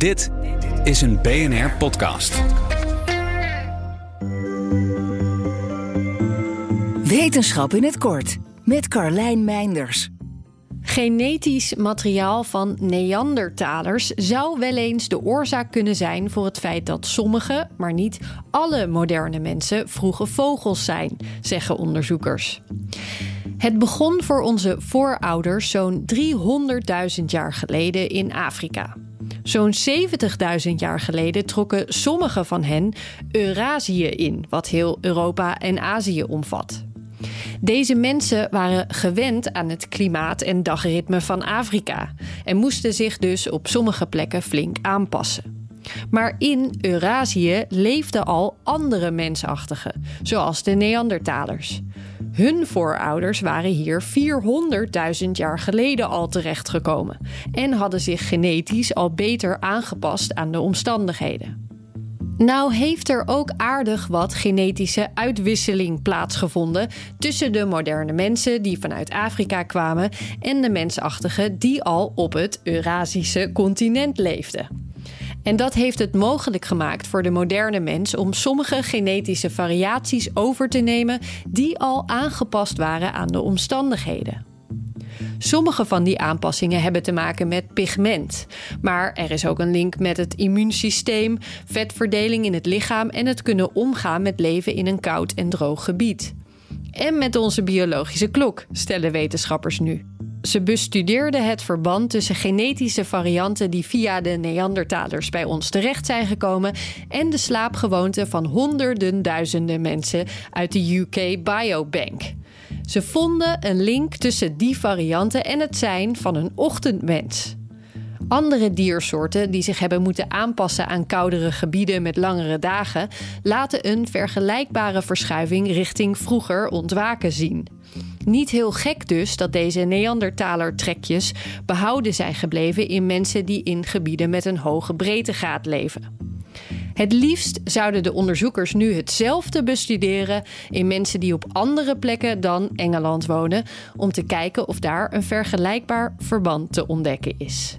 Dit is een BNR-podcast. Wetenschap in het kort met Carlijn Meinders. Genetisch materiaal van Neandertalers zou wel eens de oorzaak kunnen zijn voor het feit dat sommige, maar niet alle moderne mensen vroege vogels zijn, zeggen onderzoekers. Het begon voor onze voorouders zo'n 300.000 jaar geleden in Afrika. Zo'n 70.000 jaar geleden trokken sommige van hen Eurasië in, wat heel Europa en Azië omvat. Deze mensen waren gewend aan het klimaat en dagritme van Afrika en moesten zich dus op sommige plekken flink aanpassen. Maar in Eurasië leefden al andere mensachtigen, zoals de Neandertalers. Hun voorouders waren hier 400.000 jaar geleden al terechtgekomen en hadden zich genetisch al beter aangepast aan de omstandigheden. Nou heeft er ook aardig wat genetische uitwisseling plaatsgevonden tussen de moderne mensen die vanuit Afrika kwamen en de mensachtigen die al op het Eurasische continent leefden. En dat heeft het mogelijk gemaakt voor de moderne mens om sommige genetische variaties over te nemen die al aangepast waren aan de omstandigheden. Sommige van die aanpassingen hebben te maken met pigment. Maar er is ook een link met het immuunsysteem, vetverdeling in het lichaam en het kunnen omgaan met leven in een koud en droog gebied. En met onze biologische klok, stellen wetenschappers nu. Ze bestudeerden het verband tussen genetische varianten die via de Neandertalers bij ons terecht zijn gekomen en de slaapgewoonten van honderden duizenden mensen uit de UK Biobank. Ze vonden een link tussen die varianten en het zijn van een ochtendmens. Andere diersoorten die zich hebben moeten aanpassen aan koudere gebieden met langere dagen, laten een vergelijkbare verschuiving richting vroeger ontwaken zien. Niet heel gek dus dat deze Neandertaler-trekjes behouden zijn gebleven in mensen die in gebieden met een hoge breedtegraad leven. Het liefst zouden de onderzoekers nu hetzelfde bestuderen in mensen die op andere plekken dan Engeland wonen, om te kijken of daar een vergelijkbaar verband te ontdekken is.